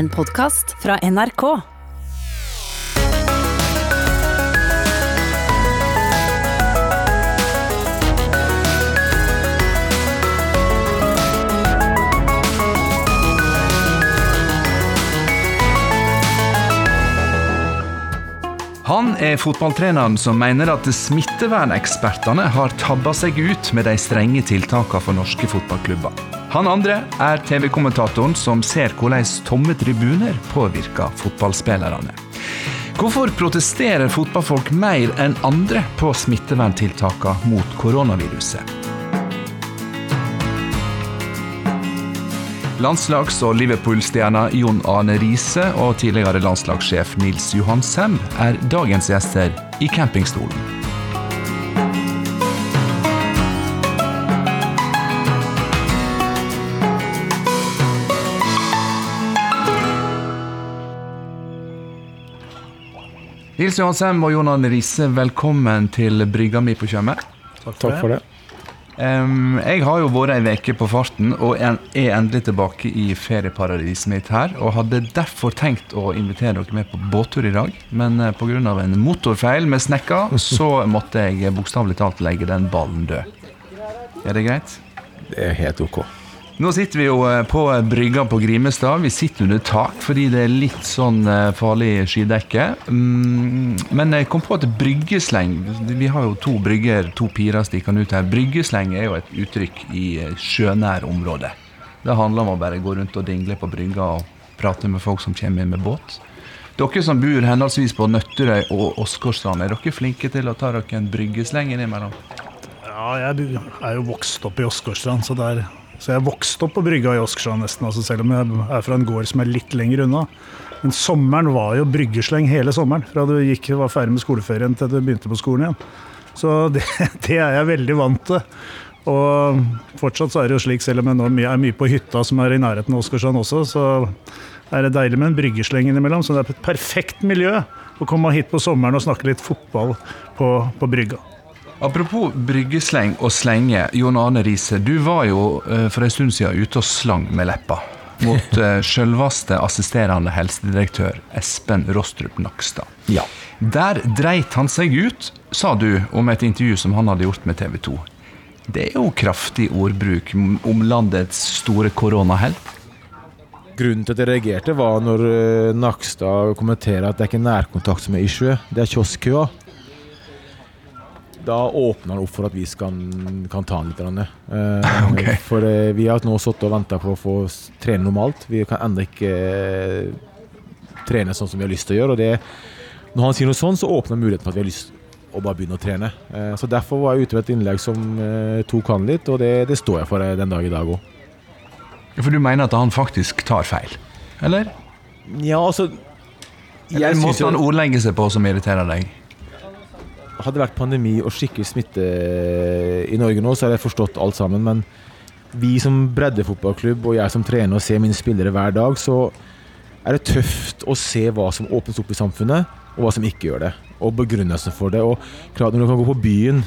En podkast fra NRK. Han er fotballtreneren som mener at smittevernekspertene har tabba seg ut med de strenge tiltakene for norske fotballklubber. Han andre er TV-kommentatoren som ser hvordan tomme tribuner påvirker fotballspillerne. Hvorfor protesterer fotballfolk mer enn andre på smitteverntiltakene mot koronaviruset? Landslags- og Liverpool-stjerna Jon Arne Riise og tidligere landslagssjef Nils Johan Sem er dagens gjester i campingstolen. Nils Johan Sem og Jonan Riise, velkommen til brygga mi på Tjøme. Takk for det. Um, jeg har jo vært ei uke på farten og er endelig tilbake i ferieparadiset mitt her. Og hadde derfor tenkt å invitere dere med på båttur i dag, men eh, pga. en motorfeil med snekka, så måtte jeg bokstavelig talt legge den ballen død. Er det greit? Det er helt ok. Nå sitter vi jo eh, på brygga på Grimestad. Vi sitter under tak fordi det er litt sånn eh, farlig skydekke. Mm, Men jeg kom på at bryggesleng Vi har jo to brygger, to pirer stikkende ut her. Bryggesleng er jo et uttrykk i eh, sjønær område. Det handler om å bare gå rundt og dingle på brygga og prate med folk som kommer inn med båt. Dere som bor henholdsvis på Nøtterøy og Åsgårdstrand, er dere flinke til å ta dere en bryggesleng innimellom? Ja, jeg er jo vokst opp i Åsgårdstrand, så, der- så jeg vokste vokst opp på brygga i Åsgårdstrand nesten, altså selv om jeg er fra en gård som er litt lenger unna. Men sommeren var jo bryggesleng hele sommeren, fra du gikk, var ferdig med skoleferien til du begynte på skolen igjen. Så det, det er jeg veldig vant til. Og fortsatt så er det jo slik, selv om jeg nå er mye på hytta som er i nærheten av Åsgårdstrand også, så er det deilig med en bryggesleng innimellom. Så det er et perfekt miljø å komme hit på sommeren og snakke litt fotball på, på brygga. Apropos bryggesleng og slenge. Jon Arne Riise, du var jo eh, for en stund siden ute og slang med leppa mot sjølvaste assisterende helsedirektør Espen Rostrup Nakstad. Ja. Der dreit han seg ut, sa du om et intervju som han hadde gjort med TV 2. Det er jo kraftig ordbruk om landets store koronahelt. Grunnen til at jeg reagerte, var når eh, Nakstad kommenterer at det er ikke nærkontakt som er issue, det er kioskkøa. Da åpner han opp for at vi skal, kan ta han litt. Eh, okay. For eh, vi har nå sittet og venta på å få trene normalt. Vi kan ennå ikke eh, trene sånn som vi har lyst til å gjøre. Og det, når han sier noe sånn, så åpner muligheten for at vi har lyst å bare begynne å trene. Eh, så Derfor var jeg ute med et innlegg som eh, tok han litt, og det, det står jeg for den dag i dag òg. For du mener at han faktisk tar feil? Eller? Ja, altså Eller måten han ordlegger seg på som irriterer deg? Hadde det vært pandemi og skikkelig smitte i Norge nå, så hadde jeg forstått alt sammen. Men vi som breddefotballklubb og jeg som trener og ser mine spillere hver dag, så er det tøft å se hva som åpnes opp i samfunnet, og hva som ikke gjør det. Og begrunnelsen for det. Og klart Når du kan gå på byen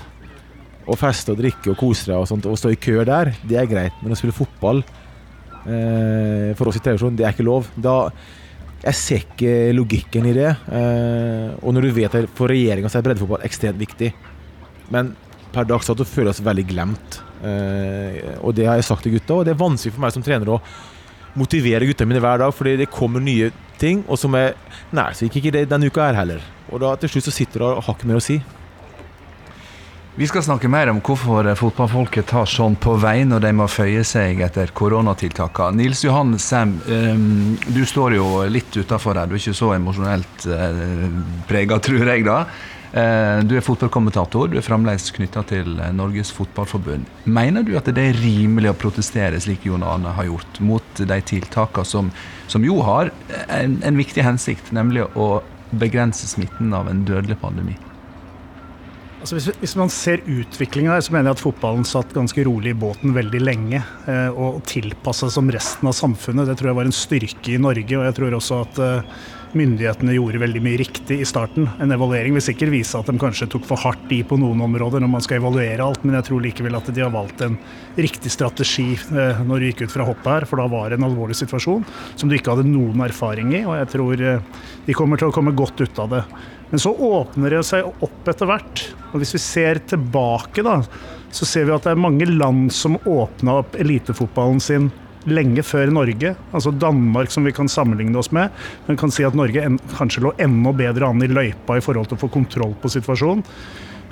og feste og drikke og kose deg og, sånt, og stå i kø der, det er greit. Men å spille fotball eh, for oss i televisjon, det er ikke lov. Da, jeg ser ikke logikken i det. Eh, og når du vet at for regjeringa er breddefotball ekstremt viktig. Men per dags dato føler vi oss veldig glemt. Eh, og det har jeg sagt til gutta, og det er vanskelig for meg som trener å motivere gutta mine hver dag, fordi det kommer nye ting, og som er gikk ikke det denne uka her heller. Og da til slutt så sitter du og har ikke mer å si. Vi skal snakke mer om hvorfor fotballfolket tar sånn på vei når de må føye seg etter koronatiltakene. Nils Johan Sem, ehm, du står jo litt utafor her. Du er ikke så emosjonelt uh, prega, tror jeg, da. Eh, Du er fotballkommentator, du er fremdeles knytta til eh, Norges Fotballforbund. Mener du at det er rimelig å protestere slik Jon Arne har gjort, mot de tiltakene som, som jo har en, en viktig hensikt, nemlig å begrense smitten av en dødelig pandemi? Altså hvis, hvis man ser utviklinga her, så mener jeg at fotballen satt ganske rolig i båten veldig lenge. Eh, og tilpassa som resten av samfunnet. Det tror jeg var en styrke i Norge. Og jeg tror også at eh, myndighetene gjorde veldig mye riktig i starten. En evaluering vil sikkert vise at de kanskje tok for hardt i på noen områder når man skal evaluere alt, men jeg tror likevel at de har valgt en riktig strategi eh, når de gikk ut fra hoppet her, for da var det en alvorlig situasjon som du ikke hadde noen erfaring i, og jeg tror eh, de kommer til å komme godt ut av det. Men så åpner det seg opp etter hvert. Og hvis vi ser tilbake, da, så ser vi at det er mange land som åpna opp elitefotballen sin lenge før Norge. Altså Danmark, som vi kan sammenligne oss med. Men kan si at Norge kanskje lå enda bedre an i løypa i forhold til å få kontroll på situasjonen.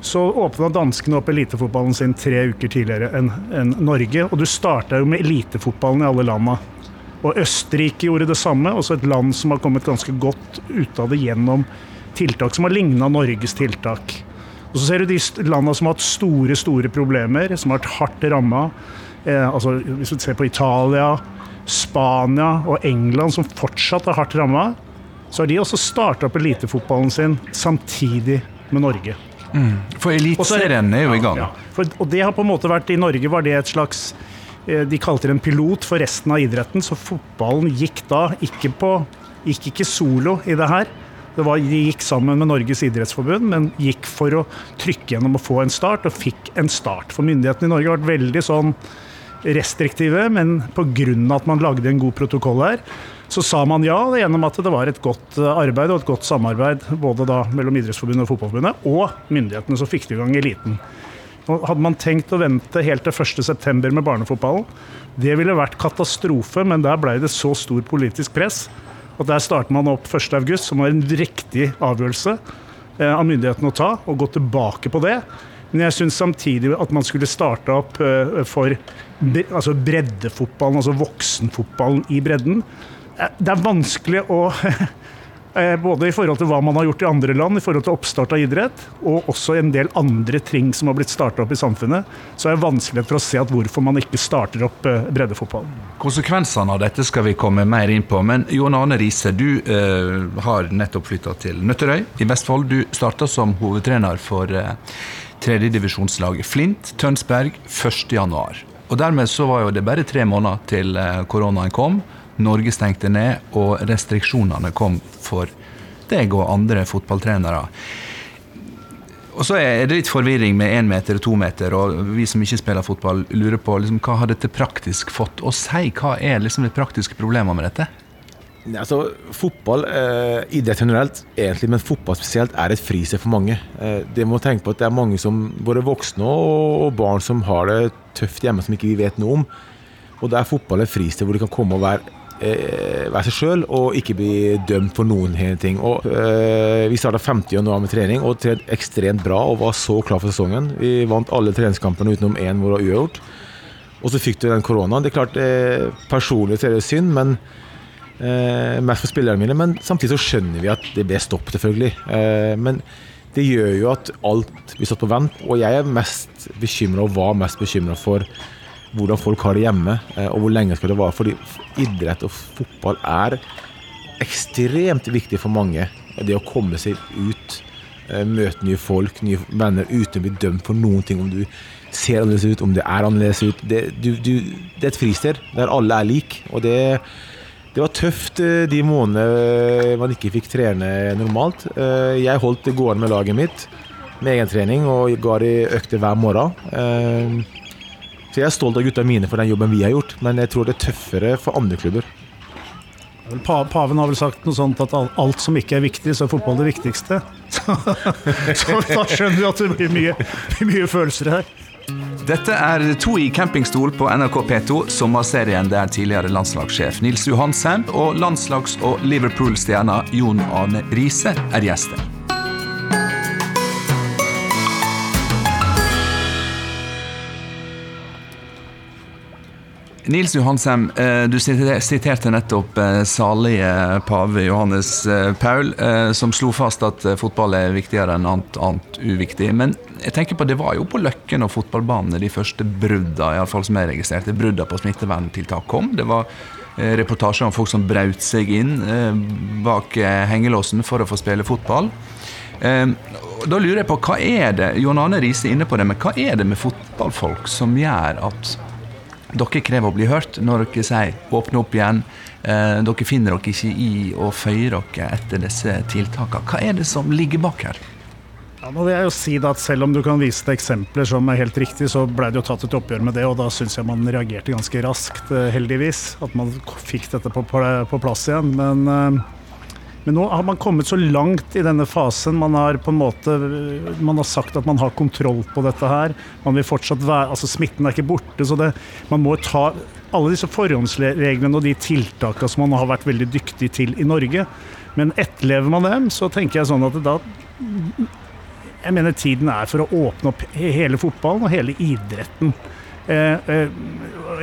Så åpna danskene opp elitefotballen sin tre uker tidligere enn en Norge. Og du starta jo med elitefotballen i alle landa. Og Østerrike gjorde det samme, også et land som har kommet ganske godt ut av det gjennom tiltak som har ligna Norges tiltak. Og så ser du de landene som har hatt store, store problemer, som har vært hardt ramma. Eh, altså, hvis du ser på Italia, Spania og England, som fortsatt er hardt ramma, så har de også starta opp elitefotballen sin samtidig med Norge. Mm. For eliteserien er jo i gang. Ja, ja. For, og det har på en måte vært I Norge var det et slags eh, De kalte det en pilot for resten av idretten, så fotballen gikk da ikke på Gikk ikke solo i det her. Det var, de gikk sammen med Norges idrettsforbund, men gikk for å trykke gjennom å få en start, og fikk en start. For myndighetene i Norge har vært veldig sånn restriktive, men pga. at man lagde en god protokoll her, så sa man ja gjennom at det var et godt eh, arbeid og et godt samarbeid både da mellom Idrettsforbundet og Fotballforbundet og myndighetene som fikk det i gang eliten. Og hadde man tenkt å vente helt til 1.9 med barnefotballen. Det ville vært katastrofe, men der ble det så stor politisk press at der starter man opp 1.8, som var en riktig avgjørelse eh, av myndighetene å ta, og gå tilbake på det. Men jeg syns samtidig at man skulle starte opp eh, for altså breddefotballen, altså voksenfotballen i bredden. Eh, det er vanskelig å både i forhold til hva man har gjort i andre land, i forhold til oppstart av idrett, og også en del andre ting som har blitt starta opp i samfunnet, så er det vanskelig for å se at hvorfor man ikke starter opp eh, breddefotball. Konsekvensene av dette skal vi komme mer inn på, men Jon Arne Riise, du eh, har nettopp flytta til Nøtterøy i Vestfold. Du starta som hovedtrener for eh, tredjedivisjonslaget Flint Tønsberg 1.1. Og dermed så var jo det bare tre måneder til eh, koronaen kom. Norge stengte ned, og restriksjonene kom for deg og andre fotballtrenere. Og så er det litt forvirring med én meter og to meter, og vi som ikke spiller fotball, lurer på liksom, hva har dette praktisk fått å si? Hva er liksom de praktiske problemene med dette? Altså, Fotball, eh, idrett generelt, egentlig, men fotball spesielt, er et fristed for mange. Eh, det må tenke på at det er mange som, både voksne og, barn som har det tøft hjemme, som ikke vi vet noe om. Og da er fotball et fristed hvor de kan komme og være eh, være seg sjøl og ikke bli dømt for noen ting. Og, eh, vi starta 50. januar med trening og trent ekstremt bra og var så klar for sesongen. Vi vant alle treningskampene utenom én hvor det var uavgjort. Og så fikk du den koronaen. Det er klart, eh, Personlig så er det synd, men eh, mest for spillerne mine. Men samtidig så skjønner vi at det ble stopp, selvfølgelig. Eh, men det gjør jo at alt blir satt på vent. Og jeg er mest bekymra, og var mest bekymra for hvordan folk har det hjemme, eh, og hvor lenge skal det vare. Fordi idrett og fotball er ekstremt viktig for mange. Det å komme seg ut, eh, møte nye folk, nye venner, uten å bli dømt for noen ting. Om du ser annerledes ut, om det er annerledes ut. Det, du, du, det er et fristed der alle er like. Og det, det var tøft eh, de månedene man ikke fikk trene normalt. Jeg holdt det gående med laget mitt med egentrening og ga de økter hver morgen. Så jeg er stolt av gutta mine for den jobben vi har gjort, men jeg tror det er tøffere for andre klubber. Paven har vel sagt noe sånt at alt som ikke er viktig, så er fotball det viktigste. Så, så da skjønner du at det blir mye, mye følelser her. Dette er To i campingstol på NRK P2, sommerserien der tidligere landslagssjef Nils Johan Semb og landslags- og Liverpool-stjerna Jon Arne Riise er gjester. Nils Johansem, eh, du siterte nettopp eh, salige pave Johannes eh, Paul, som slo fast at fotball er viktigere enn annet, annet uviktig. Men jeg tenker på det var jo på Løkken og fotballbanene de første brudda, iallfall som jeg registrerte, brudda på smitteverntiltak kom. Det var reportasjer om folk som braut seg inn bak hengelåsen for å få spille fotball. Da lurer jeg på, hva er det John Arne Riise er inne på det, men hva er det med fotballfolk som gjør at Dere krever å bli hørt når dere sier 'åpne opp igjen'. Eh, dere finner dere ikke i å føye dere etter disse tiltakene. Hva er det som ligger bak her? Ja, nå vil jeg jo si at Selv om du kan vise til eksempler som er helt riktig, så ble det jo tatt et oppgjør med det, og da syns jeg man reagerte ganske raskt, eh, heldigvis. At man fikk dette på, på plass igjen. Men, eh, men, nå har man kommet så langt i denne fasen. Man har på en måte man har sagt at man har kontroll på dette her. Man vil fortsatt være, altså Smitten er ikke borte, så det, man må ta alle disse forhåndsreglene og de tiltakene som man har vært veldig dyktig til i Norge. Men etterlever man dem, så tenker jeg sånn at da jeg mener tiden er for å åpne opp hele fotballen og hele idretten. Eh, eh,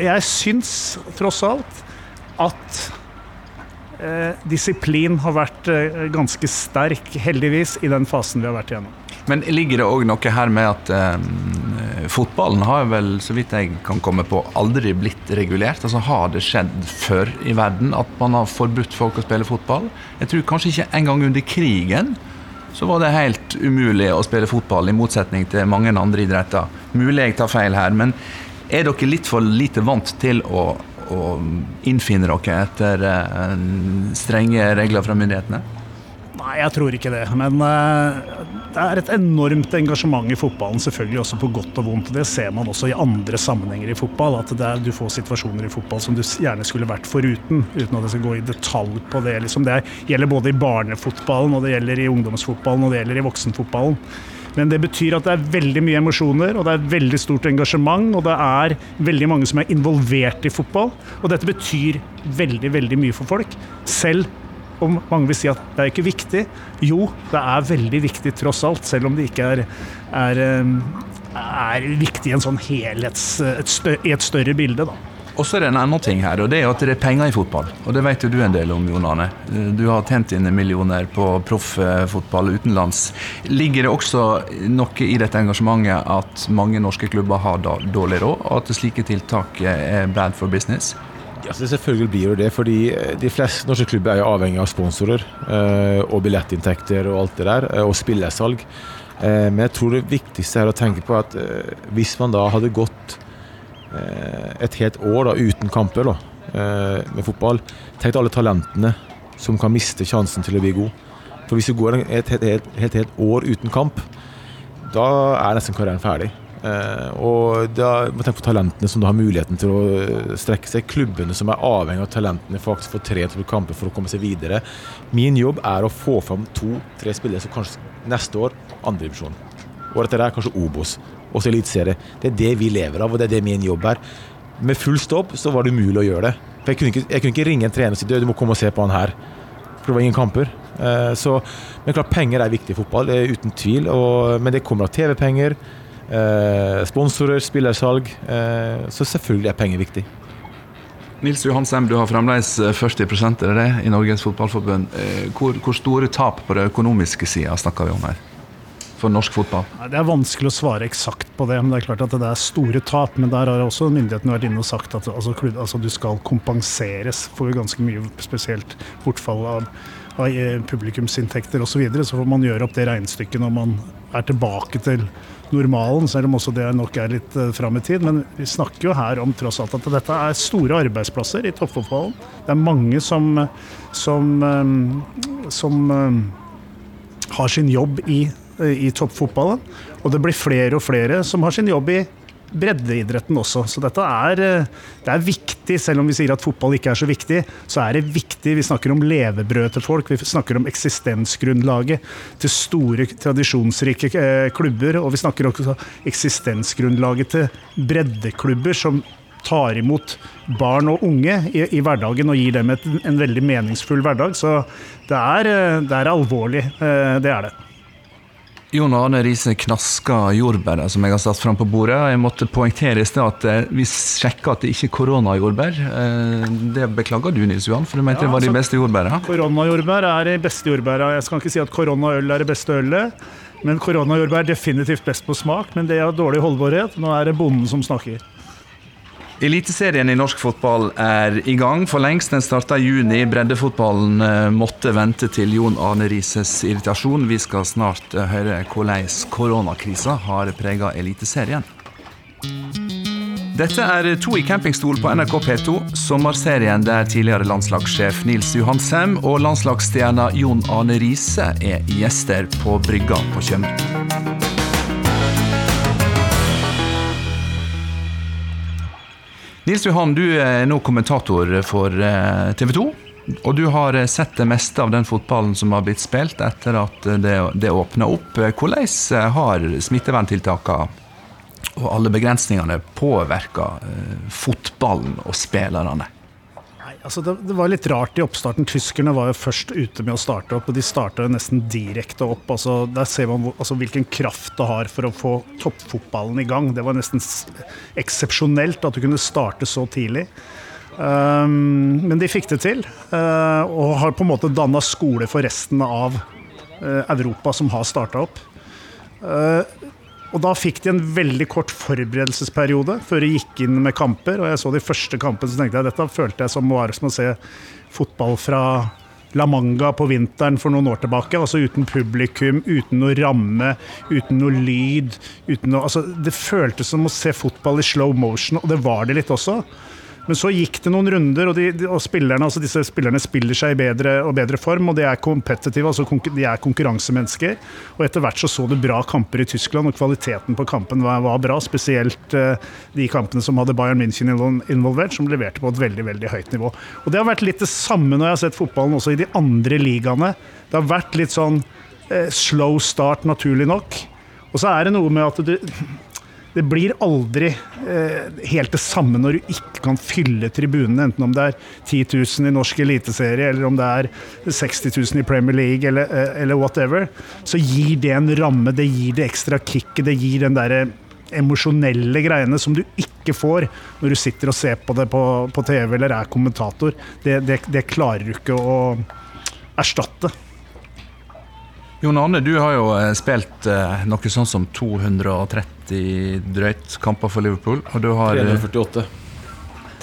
jeg syns tross alt at disiplin har vært ganske sterk, heldigvis, i den fasen vi har vært igjennom. Men ligger det òg noe her med at eh, fotballen har vel, så vidt jeg kan komme på, aldri blitt regulert? Altså Har det skjedd før i verden at man har forbudt folk å spille fotball? Jeg tror kanskje ikke engang under krigen så var det helt umulig å spille fotball, i motsetning til mange andre idretter. Mulig jeg tar feil her, men er dere litt for lite vant til å, å innfinne dere etter uh, strenge regler fra myndighetene? Nei, jeg tror ikke det. Men uh, det er et enormt engasjement i fotballen, selvfølgelig også på godt og vondt. Det ser man også i andre sammenhenger i fotball. At er, du får situasjoner i fotball som du gjerne skulle vært foruten. Uten at jeg skal gå i detalj på det. Liksom. Det gjelder både i barnefotballen, og det gjelder i ungdomsfotballen og det gjelder i voksenfotballen. Men det betyr at det er veldig mye emosjoner, og det er veldig stort engasjement, og det er veldig mange som er involvert i fotball. Og dette betyr veldig, veldig mye for folk. Selv om mange vil si at det er ikke viktig. Jo, det er veldig viktig tross alt, selv om det ikke er, er, er viktig i sånn helhets, et større, et større bilde. da. Og så er det en annen ting her, og det er at det er penger i fotball. Og det vet jo du en del om, Jon Arne. Du har tjent dine millioner på profffotball utenlands. Ligger det også noe i dette engasjementet at mange norske klubber har dårlig råd, og at slike tiltak er bad for business? Ja, selvfølgelig blir det det, fordi eh, de fleste norske klubber er jo avhengig av sponsorer eh, og billettinntekter og alt det der, eh, og spillersalg. Eh, men jeg tror det viktigste er å tenke på at hvis man da hadde gått et helt år da, uten kamper da, med fotball, tenk alle talentene som kan miste sjansen til å bli god. For hvis du går et helt, helt, år uten kamp, da er nesten karrieren ferdig. Uh, og da må på talentene som da har muligheten til å eh, strekke seg. Klubbene som er avhengig av talentene faktisk får tre til kamper for å komme seg videre. Min jobb er å få fram to-tre spillere som kanskje neste år andredivisjon. Året etter er kanskje Obos, og så eliteserie. Det er det vi lever av, og det er det min jobb er. Med full stopp så var det umulig å gjøre det. For Jeg kunne ikke, jeg kunne ikke ringe en trener og si du må komme og se på han her. For det var ingen kamper. Uh, så, men klart, penger er viktig i fotball, det er uten tvil. Og, men det kommer av TV-penger. Eh, sponsorer, spillersalg. Eh, så selvfølgelig er penger viktig. Nils Johansheim, du har fremdeles 40 er det i Norges Fotballforbund. Eh, hvor, hvor, store tap på det økonomiske sida snakker vi om her? For norsk fotball? Det er vanskelig å svare eksakt på det. men Det er klart at det er store tap. Men der har også myndighetene vært inne og sagt at altså, altså, du skal kompenseres for ganske mye, spesielt bortfall av, av publikumsinntekter osv. Så, videre. så får man gjøre opp det regnestykket når man er tilbake til normalen, selv om også det nok er litt uh, fram i tid. Men vi snakker jo her om tross alt at dette er store arbeidsplasser i toppfotballen. Det er mange som, som, um, som har sin jobb i, i toppfotballen. Og det blir flere og flere som har sin jobb i breddeidretten også. Så dette er, eh, det er viktig, selv om vi sier at fotball ikke er så viktig, så er det viktig. Vi snakker om levebrød til folk, vi snakker om eksistensgrunnlaget til store, tradisjonsrike eh, klubber. Og vi snakker også om eksistensgrunnlaget til breddeklubber som tar imot barn og unge i, i hverdagen og gir dem et, en veldig meningsfull hverdag. Så det er, eh, det er alvorlig, det er det. Jon Arne Riise knaska jordbæra som jeg har satt fram på bordet. Jeg måtte poengtere i sted at eh, vi sjekka at det ikke er koronajordbær. Eh, det beklager du, Nils Johan, for du mente ja, det var de altså, beste jordbæra? Koronajordbær er de beste jordbæra. Jeg skal ikke si at koronaøl er det beste ølet. Men koronajordbær er definitivt best på smak, men det har dårlig holdbarhet. Nå er det bonden som snakker. Eliteserien i norsk fotball er i gang for lengst. Den starta i juni. Breddefotballen eh, måtte vente til Jon Arne Rises irritasjon. Vi skal snart eh, høre hvordan koronakrisa har prega Eliteserien. Dette er To i campingstol på NRK P2, sommerserien der tidligere landslagssjef Nils Johan Sem og landslagsstjerna Jon Arne Riise er gjester på brygga på Tjøme. Nils Johan, du er nå kommentator for eh, TV 2. Og du har eh, sett det meste av den fotballen som har blitt spilt etter at det, det åpna opp. Hvordan eh, har smitteverntiltakene og alle begrensningene påvirka fotballen og spillerne? Altså det, det, var litt rart i oppstarten. Tyskerne var jo først ute med å starte opp, og de starta nesten direkte opp. Altså, der ser man altså, hvilken kraft det har for å få toppfotballen i gang. Det var nesten eksepsjonelt at du kunne starte så tidlig. Um, men de fikk det til, uh, og har på en måte danna skole for resten av uh, Europa som har starta opp. Uh, og da fikk de en veldig kort forberedelsesperiode før de gikk inn med kamper. Og jeg så de første kampene, så tenkte jeg dette følte jeg som var som å se fotball fra La Manga på vinteren for noen år tilbake. altså Uten publikum, uten noe ramme, uten noe lyd. Uten noe, altså det føltes som å se fotball i slow motion, og det var det litt også. Men så gikk det noen runder, og, de, og spillerne, altså disse spillerne spiller seg i bedre og bedre form. og De er kompetitive, altså de er konkurransemennesker. og Etter hvert så så du bra kamper i Tyskland, og kvaliteten på kampen var, var bra. Spesielt uh, de kampene som hadde Bayern München involvert, som leverte på et veldig veldig høyt nivå. Og Det har vært litt det samme når jeg har sett fotballen også i de andre ligaene. Det har vært litt sånn uh, slow start, naturlig nok. Og så er det noe med at du det blir aldri eh, helt det samme når du ikke kan fylle tribunene, enten om det er 10 000 i norsk eliteserie, eller om det er 60 000 i Premier League, eller, eh, eller, whatever. Så gir det en ramme, det gir det ekstra kicket, det gir den derre emosjonelle greiene som du ikke får når du sitter og ser på det på, på TV eller er kommentator. Det, det, det klarer du ikke å erstatte. Jon Arne, du har jo eh, spilt eh, noe sånn som 230 drøyt kamper for Liverpool. Og du har 348.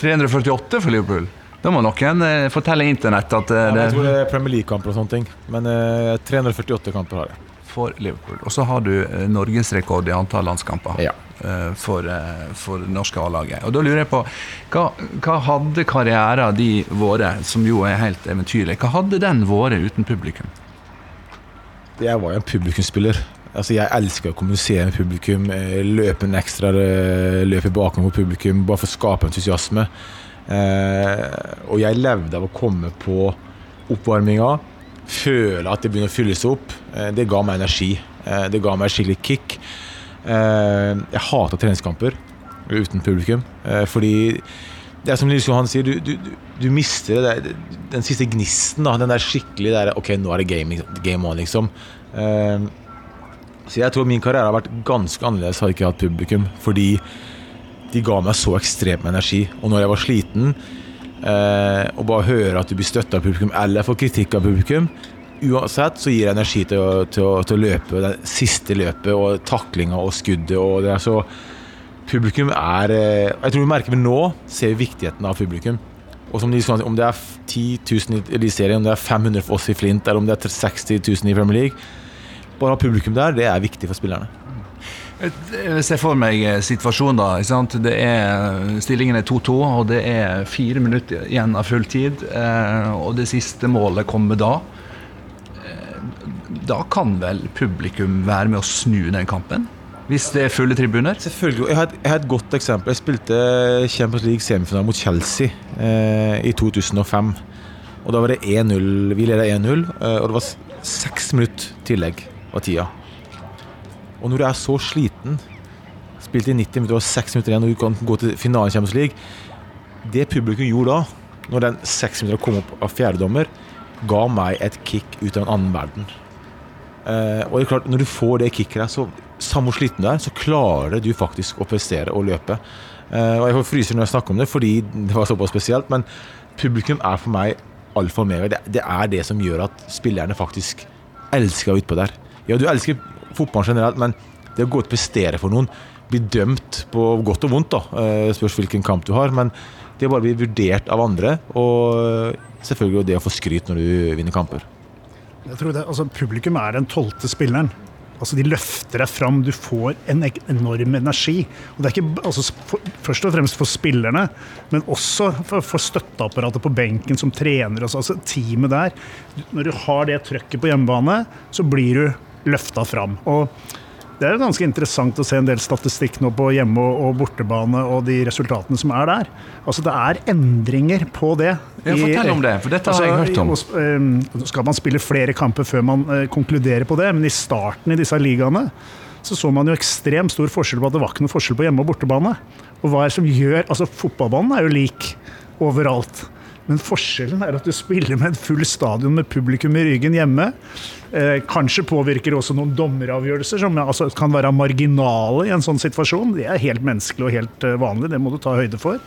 348 for Liverpool? Da må noen eh, fortelle internett at ja, Jeg tror det er Premier League-kamper og sånne ting. Men eh, 348 kamper har jeg. For Liverpool. Og så har du eh, norgesrekord i antall landskamper. Ja. Eh, for, for norske A-laget. Og da lurer jeg på, hva, hva hadde karrieren de vært, som jo er helt eventyrlig, hva hadde den vært uten publikum? Jeg var jo en publikumsspiller. Altså, jeg elsker å kommunisere med publikum, eh, løpe en ekstra eh, løp i bakgrunnen for publikum, bare for å skape entusiasme. Eh, og jeg levde av å komme på oppvarminga, føle at det begynner å fylles opp. Det ga meg energi. Det ga meg skikkelig kick. Jeg hata treningskamper uten publikum, fordi det er som Nils Johan sier, du, du, du mister det, den siste gnisten. Da, den der skikkelig der, Ok, nå er det game, game on, liksom. Uh, så jeg tror min karriere har vært ganske annerledes hadde jeg ikke hatt publikum. Fordi de ga meg så ekstremt med energi. Og når jeg var sliten, uh, og bare høre at du blir støtta av publikum eller får kritikk av publikum, uansett så gir det energi til å, til, å, til å, løpe det siste løpet og taklinga og skuddet. og det er så Publikum er eh, Jeg tror vi merker vi nå ser vi viktigheten av publikum. Og som de, Om det er 10 000 i Eliteserien, om det er 500 for oss i Flint, eller om det er 60 000 i Premier League Bare ha publikum der, det er viktig for spillerne. Jeg ser for meg eh, situasjonen da. Det er, stillingen er 2-2, og det er fire minutter igjen av full tid. Eh, og det siste målet kommer da. Da kan vel publikum være med å snu den kampen? Hvis det er fulle tribuner? Selvfølgelig. Jeg har, et, jeg har et godt eksempel. Jeg spilte Champions League semifinale mot Chelsea eh, i 2005. Og Da var det 1-0. Vi leda 1-0, eh, og det var seks minutter tillegg av tida. Og når du er så sliten, spilte i 90 minutter og seks minutter igjen, og du kan gå til finalen i Champions League Det publikum gjorde da, når den seks minutter kom opp av fjerdedommer, ga meg et kick ut av en annen verden. Uh, og det er klart, Når du får det kicket der, så samme hvor sliten du er, så klarer du faktisk å prestere og løpe. Uh, og Jeg får fryser når jeg snakker om det, fordi det var såpass spesielt. Men publikum er for meg alfa og. Det, det, er det som gjør at spillerne faktisk elsker å utpå der. Ja, du elsker fotball generelt, men det å gå ut og prestere for noen, bli dømt på godt og vondt, da, uh, spørs hvilken kamp du har, men det å bare bli vurdert av andre, og selvfølgelig det å få skryt når du vinner kamper. Jeg tror det, altså Publikum er den tolvte spilleren. Altså, De løfter deg fram, du får en enorm energi. Og det er ikke altså, for, Først og fremst for spillerne, men også for, for støtteapparatet på benken som trener. Altså, altså teamet der. Når du har det trøkket på hjemmebane, så blir du løfta fram. Og det er ganske interessant å se en del statistikk nå på hjemme- og bortebane og de resultatene som er der. Altså Det er endringer på det. Ja, fortell om det, for dette har jeg hørt om. Altså, eh, skal man spille flere kamper før man eh, konkluderer på det, men i starten i disse ligaene så så man jo ekstremt stor forskjell på at det var ikke noe forskjell på hjemme- og bortebane. Og hva er det som gjør Altså Fotballbanen er jo lik overalt. Men forskjellen er at du spiller med et full stadion med publikum i ryggen hjemme. Eh, kanskje påvirker også noen dommeravgjørelser som altså, kan være marginale i en sånn situasjon. Det er helt menneskelig og helt uh, vanlig, det må du ta høyde for.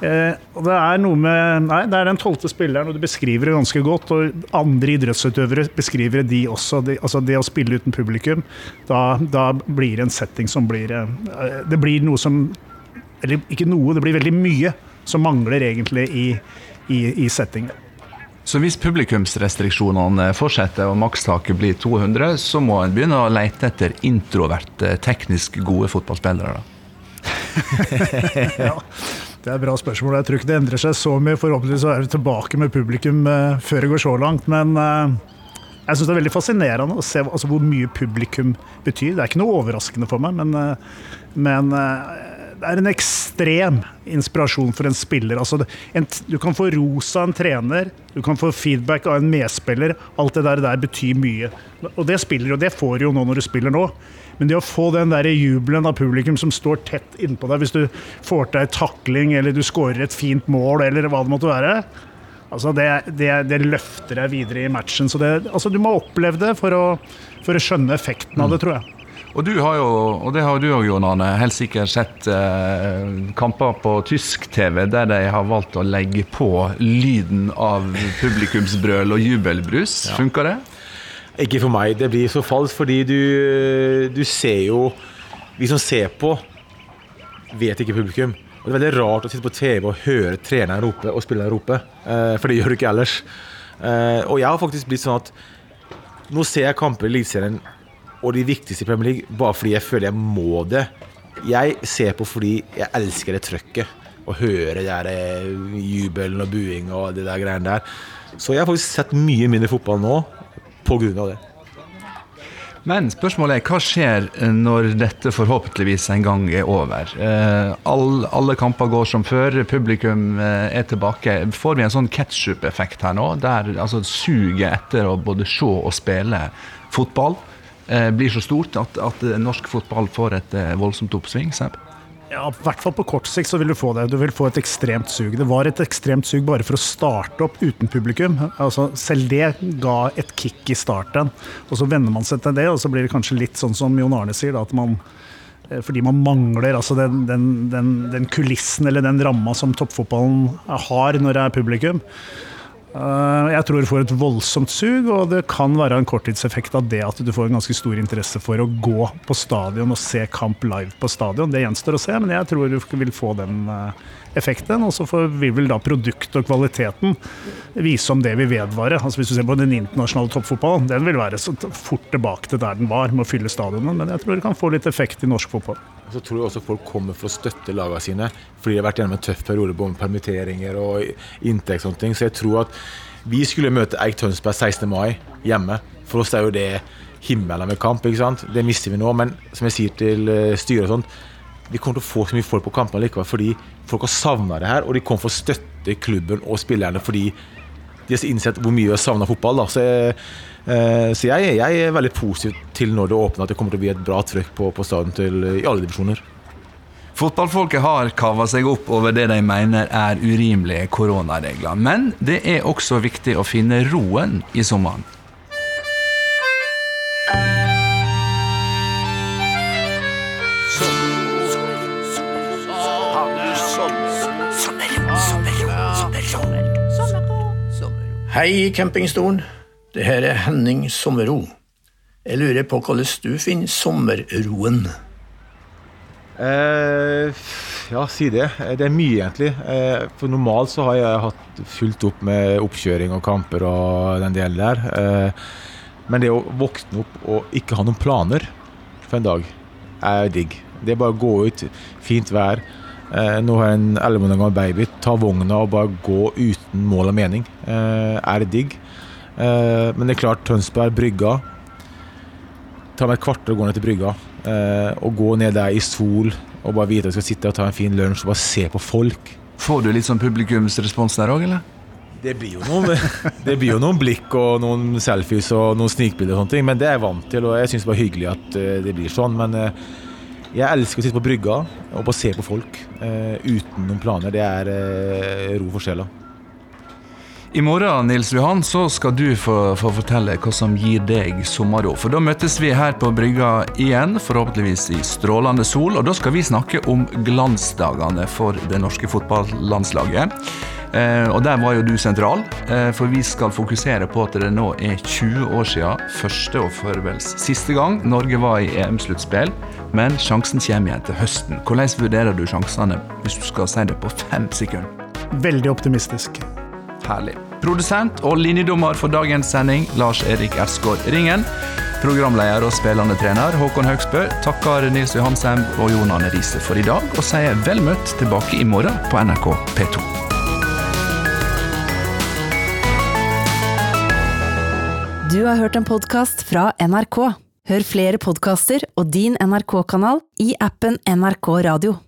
Eh, og det er noe med Nei, det er den tolvte spilleren, og du beskriver det ganske godt. Og andre idrettsutøvere beskriver de også. De, altså det å spille uten publikum, da, da blir det en setting som blir eh, Det blir noe som Eller ikke noe, det blir veldig mye som mangler egentlig i i, i settingen. Så hvis publikumsrestriksjonene fortsetter og makstaket blir 200, så må en begynne å lete etter introverte, teknisk gode fotballspillere? da? ja, det er et bra spørsmål. Jeg tror ikke det endrer seg så mye. Forhåpentligvis er vi tilbake med publikum uh, før det går så langt. Men uh, jeg syns det er veldig fascinerende å se altså, hvor mye publikum betyr. Det er ikke noe overraskende for meg, men, uh, men det er en ekstrem inspirasjon for en spiller. Altså, en, du kan få ros av en trener, du kan få feedback av en medspiller. Alt det der, der betyr mye. Og det spiller og det får du jo nå når du spiller nå. Men det å få den der jubelen av publikum som står tett innpå deg, hvis du får til ei takling eller du skårer et fint mål eller hva det måtte være altså det, det, det løfter deg videre i matchen. Så det, altså du må oppleve det for å, for å skjønne effekten av det, tror jeg. Og du har jo, og det har du òg, Jon Arne, helt sikkert sett eh, kamper på tysk TV der de har valgt å legge på lyden av publikumsbrøl og jubelbrus. Ja. Funker det? Ikke for meg. Det blir så falskt, fordi du, du ser jo Vi som ser på, vet ikke publikum. Og Det er veldig rart å sitte på TV og høre treneren rope og spilleren rope, eh, for det gjør du ikke ellers. Eh, og jeg har faktisk blitt sånn at nå ser jeg kamper i Eliteserien og de viktigste i Premier League bare fordi jeg føler jeg må det. Jeg ser på fordi jeg elsker det trøkket. Å høre det eh, jubelen og buing og det der greiene der. Så jeg har faktisk sett mye mindre fotball nå pga. det. Men spørsmålet er hva skjer når dette forhåpentligvis en gang er over? Eh, all, alle kamper går som før, publikum eh, er tilbake. Får vi en sånn ketsjup-effekt her nå, der altså, suget etter å både se og spille fotball Eh, blir så stort at, at, norsk fotball får et eh, voldsomt oppsving? Sepp? Ja, I hvert fall på kort sikt så vil du få det. Du vil få et ekstremt sug. Det var et ekstremt sug bare for å starte opp uten publikum. Altså, selv det ga et kick i starten. Og så venner man seg til det, og så blir det kanskje litt sånn som Jon Arne sier, da, at man eh, fordi man mangler altså den, den, den, den kulissen eller den ramma som toppfotballen har når det er publikum. Eh, jeg tror du får et voldsomt sug, og det kan være en korttidseffekt av det at du får en ganske stor interesse for å gå på stadion og se kamp live på stadion. Det gjenstår å se, men jeg tror du vil få den eh, effekten. Og så vil vel da produktet og kvaliteten vise om det vil vedvare. Altså Hvis du ser på den internasjonale toppfotballen, den vil være så fort tilbake til der den var, med å fylle stadionet. Men jeg tror det kan få litt effekt i norsk fotball. Så tror jeg også folk kommer for å støtte lagene sine, fordi de har vært gjennom en tøff periode med permitteringer og inntekt. og sånne ting. Så jeg tror at vi skulle møte Eik Tønsberg 16. mai hjemme. For oss er jo det himmelen med kamp. ikke sant? Det mister vi nå. Men som jeg sier til eh, styret og sånt, vi kommer til å få så mye folk på kampene likevel fordi folk har savna det her, og de kommer for å støtte klubben og spillerne fordi de har innsett hvor mye vi har savna fotball. da, så jeg Eh, så jeg, jeg, er veldig positiv til når det åpner, at det kommer til å bli et bra trøkk på, på stadion til, i alle divisjoner. Fotballfolket har kava seg opp over det de mener er urimelige koronaregler. Men det er også viktig å finne roen i sommeren. Hei, campingstolen. Det her er Henning Sommerro. Jeg lurer på hvordan du finner sommerroen? Eh, ja, si det. Eh, det er mye, egentlig. Eh, for normalt så har jeg hatt fulgt opp med oppkjøring og kamper og den delen der. Eh, Men det å våkne opp og ikke ha noen planer for en dag, er digg. Det er bare å gå ut, fint vær. Eh, nå har jeg en 11 måneder gammel baby. Ta vogna og bare gå uten mål og mening. Eh, er digg. Eh, men det er klart, Tønsberg, Brygga Ta meg et kvarter og gå ned til Brygga. Eh, og gå ned der i sol og bare vite at jeg skal sitte og ta en fin lunsj og bare se på folk. Får du litt sånn publikumsrespons der òg, eller? Det blir, jo noen, det blir jo noen blikk og noen selfies og noen snikbilder, og sånne ting, men det er jeg vant til. Og jeg syns det var hyggelig at det blir sånn. Men jeg elsker å sitte på brygga og bare se på folk eh, uten noen planer. Det er ro for sjela. I morgen Nils Johan, så skal du få, få, fortelle hva som gir deg sommerro. For da møtes vi her på brygga igjen, forhåpentligvis i strålende sol. Og da skal vi snakke om glansdagene for det norske fotballandslaget. Eh, og der var jo du sentral, eh, for vi skal fokusere på at det nå er 20 år siden første og forvels siste gang Norge var i EM-sluttspill. Men sjansen kommer igjen til høsten. Hvordan vurderer du sjansene, hvis du skal si det på fem sekunder? Veldig optimistisk. Herlig. Produsent og linjedommer for dagens sending, Lars Erik Ersgaard Ringen. Programleder og spillende trener Håkon Haugsbø takker Nils Johansheim og Jon Arne Riise for i dag, og sier vel møtt tilbake i morgen på NRK P2. Du har hørt en podkast fra NRK. Hør flere podkaster og din NRK-kanal i appen NRK Radio.